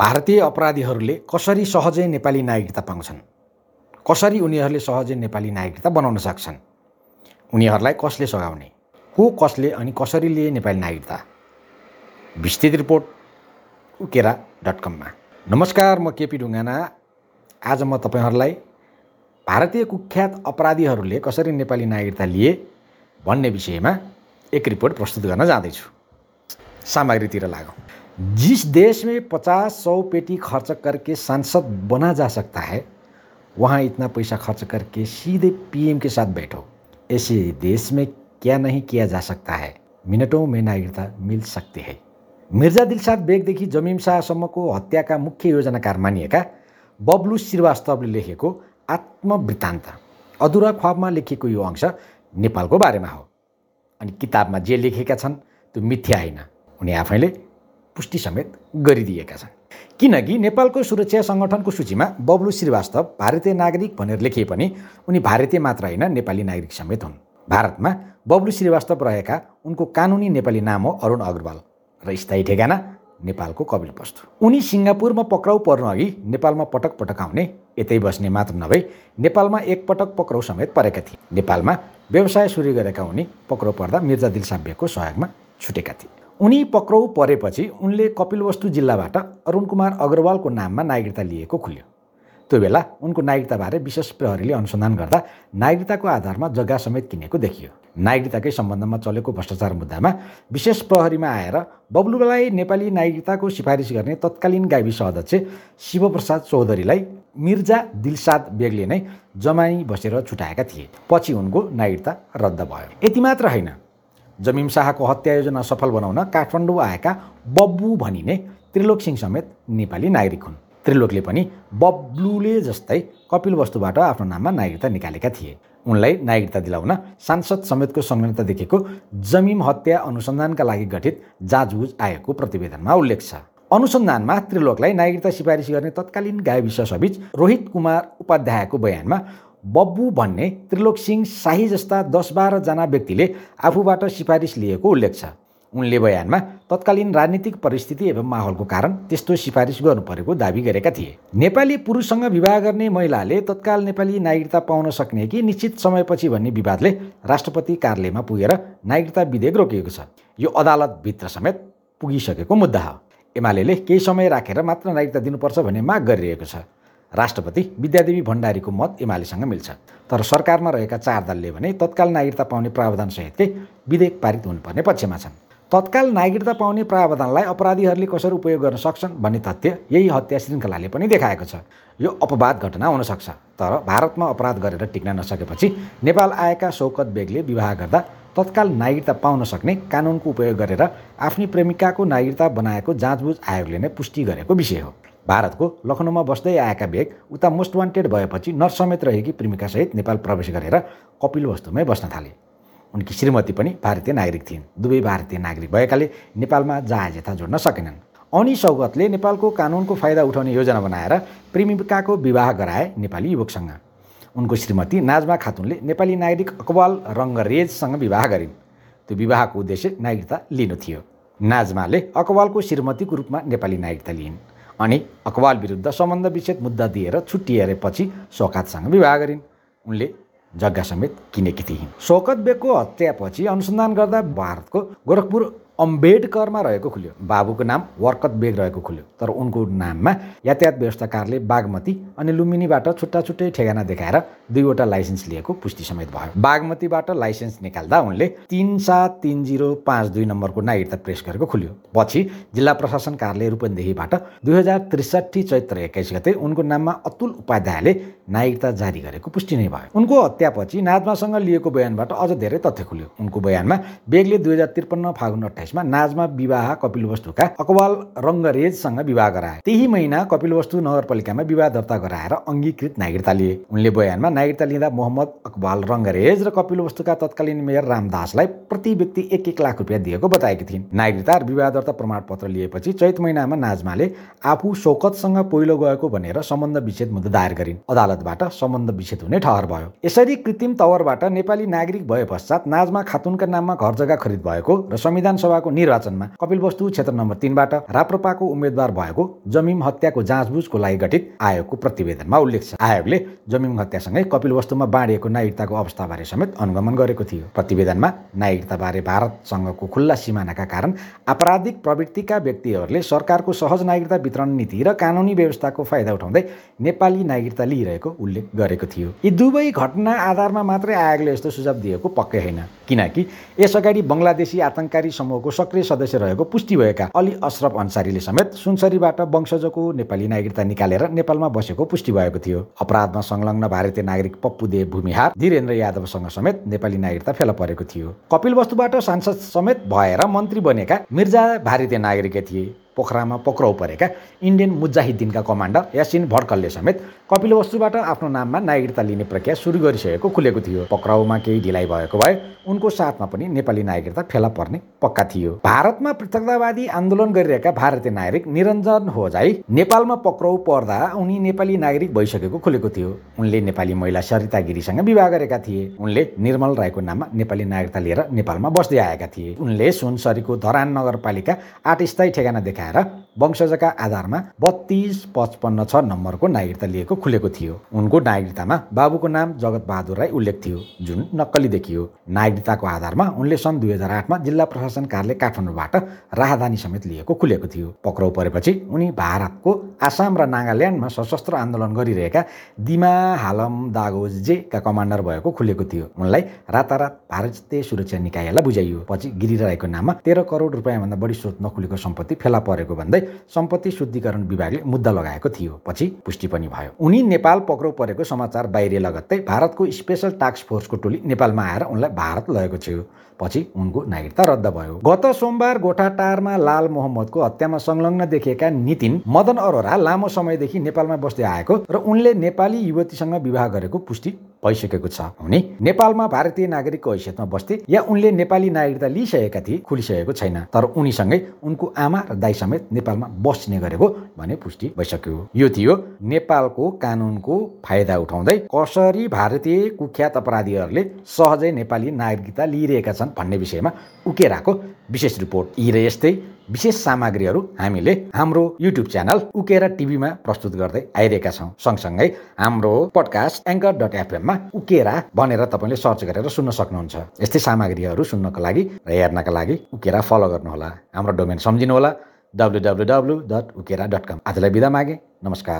भारतीय अपराधीहरूले कसरी सहजै नेपाली नागरिकता पाउँछन्? कसरी उनीहरूले सहजै नेपाली नागरिकता बनाउन सक्छन्? उनीहरूलाई कसले सघाउने? को कसले अनि कसरी लिए नेपाली नागरिकता? विस्तृत रिपोर्ट उकेरा डट कममा। नमस्कार म केपी ढुङ्गाना। आज म तपाईँहरूलाई भारतीय कुख्यात अपराधीहरूले कसरी नेपाली नागरिकता लिए भन्ने विषयमा एक रिपोर्ट प्रस्तुत गर्न जाँदैछु। सामग्रीतिर लागौँ। जिस देश में पचास सौ पेटी खर्च करके सांसद बना जा सकता है वहाँ इतना पैसा खर्च करके सीधे पीएम के साथ बैठो। ऐसे देश में क्या नहीं किया जा सकता है? मिनटों में नागरिकता मिल सकती है। मिर्जा दिलसाद बेगदेखि जमिम शाहसम्मको हत्याका मुख्य योजनाकार मानिएका? बब्लु श्रीवास्तवले लेखेको आत्मवृत्तान्त। अधुरा ख्वाबमा लेखिएको यो अंश नेपालको बारेमा हो। अनि किताबमा जे लेखेका छन् त्यो मिथ्या होइन। उनी आफैले पुष्टि समेत गरिदिएका छन्। किनकि नेपालको सुरक्षा सङ्गठनको सूचीमा बब्लु श्रीवास्तव भारतीय नागरिक भनेर लेखिए पनि उनी भारतीय मात्र होइन नेपाली नागरिक समेत हुन्। भारतमा बब्लु श्रीवास्तव रहेका उनको कानुनी नेपाली नाम हो अरुण अग्रवाल र स्थायी ठेगाना नेपालको कपिल वस्तु। उनी सिङ्गापुरमा पक्राउ पर्नु अघि नेपालमा पटक पटक आउने यतै बस्ने मात्र नभई नेपालमा एकपटक पक्राउ समेत परेका थिए। नेपालमा व्यवसाय सुरु गरेका उनी पक्राउ पर्दा मिर्जा दिलसाब्यको सहयोगमा छुटेका थिए। उनी पक्राउ परेपछि उनले कपिलवस्तु जिल्लाबाट अरुण कुमार अग्रवालको नाममा नागरिकता लिएको खुल्यो। त्यो बेला उनको नागरिकताबारे विशेष प्रहरीले अनुसन्धान गर्दा नागरिकताको आधारमा जग्गा समेत किनेको देखियो। नागरिकताकै सम्बन्धमा चलेको भ्रष्टाचार मुद्दामा विशेष प्रहरीमा आएर बब्लुलाई नेपाली नागरिकताको सिफारिस गर्ने तत्कालीन गाविस अध्यक्ष शिवप्रसाद चौधरीलाई मिर्जा दिलसाद बेगले नै जमाई बसेर छुटाएका थिए। पछि उनको नागरिकता रद्द भयो। यति मात्र होइन। जमिम शाहको हत्या योजना सफल बनाउन काठमाडौँ आएका बब्बु भनिने त्रिलोक सिंह समेत नेपाली नागरिक हुन्। त्रिलोकले पनि बब्लुले जस्तै कपिल वस्तुबाट आफ्नो नाममा नागरिकता निकालेका थिए। उनलाई नागरिकता दिलाउन सांसद समेतको संलग्नता देखेको जमिम हत्या अनुसन्धानका लागि गठित जाँचबुझ आएको प्रतिवेदनमा उल्लेख छ। अनुसन्धानमा त्रिलोकलाई नागरिकता सिफारिस गर्ने तत्कालीन गाविस सबीच रोहित कुमार उपाध्यायको बयानमा बब्बु भन्ने त्रिलोक सिंह शाही जस्ता दस बाह्रजना व्यक्तिले आफूबाट सिफारिस लिएको उल्लेख छ। उनले बयानमा तत्कालीन राजनीतिक परिस्थिति एवं माहौलको कारण त्यस्तो सिफारिस गर्नु परेको दावी गरेका थिए। नेपाली पुरुषसँग विवाह गर्ने महिलाले तत्काल नेपाली नागरिकता पाउन सक्ने कि निश्चित समयपछि भन्ने विवादले राष्ट्रपति कार्यालयमा पुगेर नागरिकता विधेयक रोकिएको छ। यो अदालतभित्र समेत पुगिसकेको मुद्दा हो। एमाले केही समय राखेर मात्र नागरिकता दिनुपर्छ भन्ने माग गरिरहेको छ। राष्ट्रपति विद्यादेवी भण्डारीको मत एमालेसँग मिल्छ। तर सरकारमा रहेका चार दलले भने तत्काल नागरिकता पाउने प्रावधानसहितकै विधेयक पारित हुनुपर्ने पक्षमा छन्। तत्काल नागरिकता पाउने प्रावधानलाई अपराधीहरूले कसरी उपयोग गर्न सक्छन् भन्ने तथ्य यही हत्या श्रृङ्खलाले पनि देखाएको छ। यो अपवाद घटना हुनसक्छ तर भारतमा अपराध गरेर टिक्न नसकेपछि नेपाल आएका शौकत बेगले विवाह गर्दा तत्काल नागरिकता पाउन सक्ने कानुनको उपयोग गरेर आफ्नै प्रेमिकाको नागरिकता बनाएको जाँचबुझ आयोगले नै पुष्टि गरेको विषय हो। भारतको लखनऊमा बस्दै आएका बेग उता मोस्ट वान्टेड भएपछि नर्स समेत रहेकी प्रेमिकासहित नेपाल प्रवेश गरेर कपिल वस्तुमै बस्न थाले। उनकी श्रीमती पनि भारतीय नागरिक थिइन्। दुवै भारतीय नागरिक भएकाले नेपालमा जहाज यथा जोड्न सकेनन्। अनि सौगतले नेपालको कानुनको फाइदा उठाउने योजना बनाएर प्रेमिकाको विवाह गराए नेपाली युवकसँग। उनको श्रीमती नाजमा खातुनले नेपाली नागरिक अकबाल रङ्गरेजसँग विवाह गरिन्। त्यो विवाहको उद्देश्य नागरिकता लिनु थियो। नाजमाले अकबालको श्रीमतीको रूपमा नेपाली नागरिकता लिइन्। अनि अकबाल विरुद्ध सम्बन्ध विच्छेद मुद्दा दिएर छुट्टिएपछि शोकातसँग विवाह गरिन्। उनले जग्गा समेत किनेकी थिइन्। शोकत बेगको हत्यापछि अनुसन्धान गर्दा भारतको गोरखपुर अम्बेडकरमा रहेको खुल्यो। बाबुको नाम वर्कत बेग रहेको खुल्यो। तर उनको नाममा यातायात व्यवस्थाकारले बागमती अनि लुम्बिनीबाट छुट्टा छुट्टै ठेगाना देखाएर दुईवटा लाइसेन्स लिएको पुष्टि समेत भयो। बागमतीबाट लाइसेन्स निकाल्दा उनले तिन सात तिन जिरो पाँच दुई नम्बरको नागरिकता प्रेस गरेको खुल्यो। पछि जिल्ला प्रशासन कार्यालय रूपन्देहीबाट दुई हजार त्रिसठी चैत्र एक्काइस गते उनको नाममा अतुल उपाध्यायले नागरिकता जारी गरेको पुष्टि नै भयो। उनको हत्यापछि नाजमासँग लिएको बयानबाट अझ धेरै तथ्य खुल्यो। उनको बयानमा बेगले दुई हजार त्रिपन्न फागुन अठाइसमा नाजमा विवाह कपिलवस्तुका अकबाल रङ्गरेजसँग विवाह गराए। त्यही महिना कपिलवस्तु नगरपालिकामा विवाह दर्ता गराएर अङ्गीकृत नागरिकता लिए। उनले बयानमा नागरिकता लिँदा मोहम्मद अकबाल रङ्गरेज र कपिलवस्तुका तत्कालीन मेयर रामदासलाई प्रति व्यक्ति एक एक लाख रुपियाँ दिएको बताएकी थिइन्। नागरिकता विवाह दर्ता प्रमाणपत्र लिएपछि चैत महिनामा नाजमाले आफू शौकतसँग पहिलो गएको भनेर सम्बन्ध विच्छेद मुद्दा दायर गरिन्। अदालत अदालतबाट सम्बन्ध विच्छेद हुने ठहर भयो। यसरी कृत्रिम तवरबाट नेपाली नागरिक भए पश्चात नाजमा खातुनका नाममा घर जग्गा खरिद भएको र संविधान सभा सभाको निर्वाचनमा कपिलवस्तु क्षेत्र नम्बर तिनबाट राप्रपाको उम्मेद्वार भएको जमिम हत्याको जाँचबुझको लागि गठित आयोगको प्रतिवेदनमा उल्लेख छ। आयोगले जमिम हत्यासँगै कपिलवस्तुमा बाँडिएको नागरिकताको अवस्थाबारे समेत अनुगमन गरेको थियो। प्रतिवेदनमा नागरिकताबारे भारतसँगको खुल्ला सिमानाका कारण आपराधिक प्रवृत्तिका व्यक्तिहरूले सरकारको सहज नागरिकता वितरण नीति र कानुनी व्यवस्थाको फाइदा उठाउँदै नेपाली नागरिकता लिइरहेको उल्लेख गरेको थियो। यी दुवै घटना आधारमा मात्रै आयोगले यस्तो सुझाव दिएको पक्कै होइन। किनकि यसअगाडि बङ्गलादेशी आतङ्ककारी समूहको सक्रिय सदस्य रहेको पुष्टि भएका अली अशरफ अन्सारीले समेत सुनसरीबाट वंशजको नेपाली नागरिकता निकालेर नेपालमा बसेको पुष्टि भएको थियो। अपराधमा संलग्न भारतीय नागरिक पप्पुदेव भूमिहार धीरेन्द्र यादवसँग समेत नेपाली नागरिकता फेला परेको थियो। कपिल वस्तुबाट सांसद समेत भएर मन्त्री बनेका मिर्जा भारतीय नागरिक थिए। पोखरामा पक्राउ परेका इन्डियन मुजाहिद्दिनका कमान्डर यासिन भड्कलले समेत कपिल वस्तुबाट आफ्नो नाममा नागरिकता लिने प्रक्रिया सुरु गरिसकेको खुलेको थियो। पक्राउमा केही ढिलाइ भएको भए उनको साथमा पनि नेपाली नागरिकता फेला पर्ने पक्का थियो। भारतमा पृथकतावादी आन्दोलन गरिरहेका भारतीय नागरिक निरञ्जन होजाई नेपालमा पक्राउ पर्दा उनी नेपाली नागरिक भइसकेको खुलेको थियो। उनले नेपाली महिला सरिता गिरीसँग विवाह गरेका थिए। उनले निर्मल राईको नाममा नेपाली नागरिकता लिएर नेपालमा बस्दै आएका थिए। उनले सुनसरीको धरान नगरपालिका आठ स्थायी ठेगाना देखाएर वंशजका आधारमा बत्तिस पचपन्न छ नम्बरको नागरिकता लिएको खुलेको थियो। उनको नागरिकतामा बाबुको नाम जगत बहादुर राई उल्लेख थियो जुन नक्कली देखियो। नागरिकताको आधारमा उनले सन् दुई हजार आठमा जिल्ला प्रशासन कार्यालय काठमाडौँबाट राहदानी समेत लिएको खुलेको थियो। पक्राउ परेपछि उनी भारतको आसाम र नागाल्यान्डमा सशस्त्र आन्दोलन गरिरहेका दिमा हालम दागोजेका कमान्डर भएको खुलेको थियो। उनलाई रातारात भारतीय सुरक्षा निकायलाई बुझाइयो। पछि गिरिराईको नाममा तेह्र करोड रुपियाँभन्दा बढी स्रोत नखुलेको सम्पत्ति फेला परेको भन्दै सम्पत्ति शुद्धिकरण विभागले मुद्दा लगाएको थियो। पछि पुष्टि पनि भयो। उनी नेपाल पक्राउ परेको समाचार बाहिर लगत्तै भारतको स्पेसल टास्क फोर्सको टोली नेपालमा आएर उनलाई भारत लगेको थियो। पछि उनको नागरिकता रद्द भयो। गत सोमबार गोठाटारमा लाल मोहम्मदको हत्यामा संलग्न देखिएका नितिन मदन अरोरा लामो समयदेखि नेपालमा बस्दै आएको र उनले नेपाली युवतीसँग विवाह गरेको पुष्टि भइसकेको छ। उनी नेपालमा भारतीय नागरिकको हैसियतमा बस्थे या उनले नेपाली नागरिकता लिइसकेका थिए खुलिसकेको छैन। तर उनीसँगै उनको आमा र दाई समेत नेपालमा बस्ने गरेको भने पुष्टि भइसक्यो। यो थियो नेपालको कानुनको फाइदा उठाउँदै कसरी भारतीय कुख्यात अपराधीहरूले सहजै नेपाली नागरिकता लिइरहेका छन् भन्ने विषयमा उकेराको विशेष रिपोर्ट यी र यस्तै विशेष सामग्रीहरू हामीले हाम्रो युट्युब च्यानल उकेरा टिभीमा प्रस्तुत गर्दै आइरहेका छौँ। सँगसँगै हाम्रो पडकास्ट एङ्कर डट एफएममा उकेरा भनेर तपाईँले सर्च गरेर सुन्न सक्नुहुन्छ। यस्तै सामग्रीहरू सुन्नको लागि र हेर्नका लागि उकेरा फलो गर्नुहोला। हाम्रो domain सम्झिनुहोला। W W W dot Ukera dot com आजलाई बिदा मागे। नमस्कार।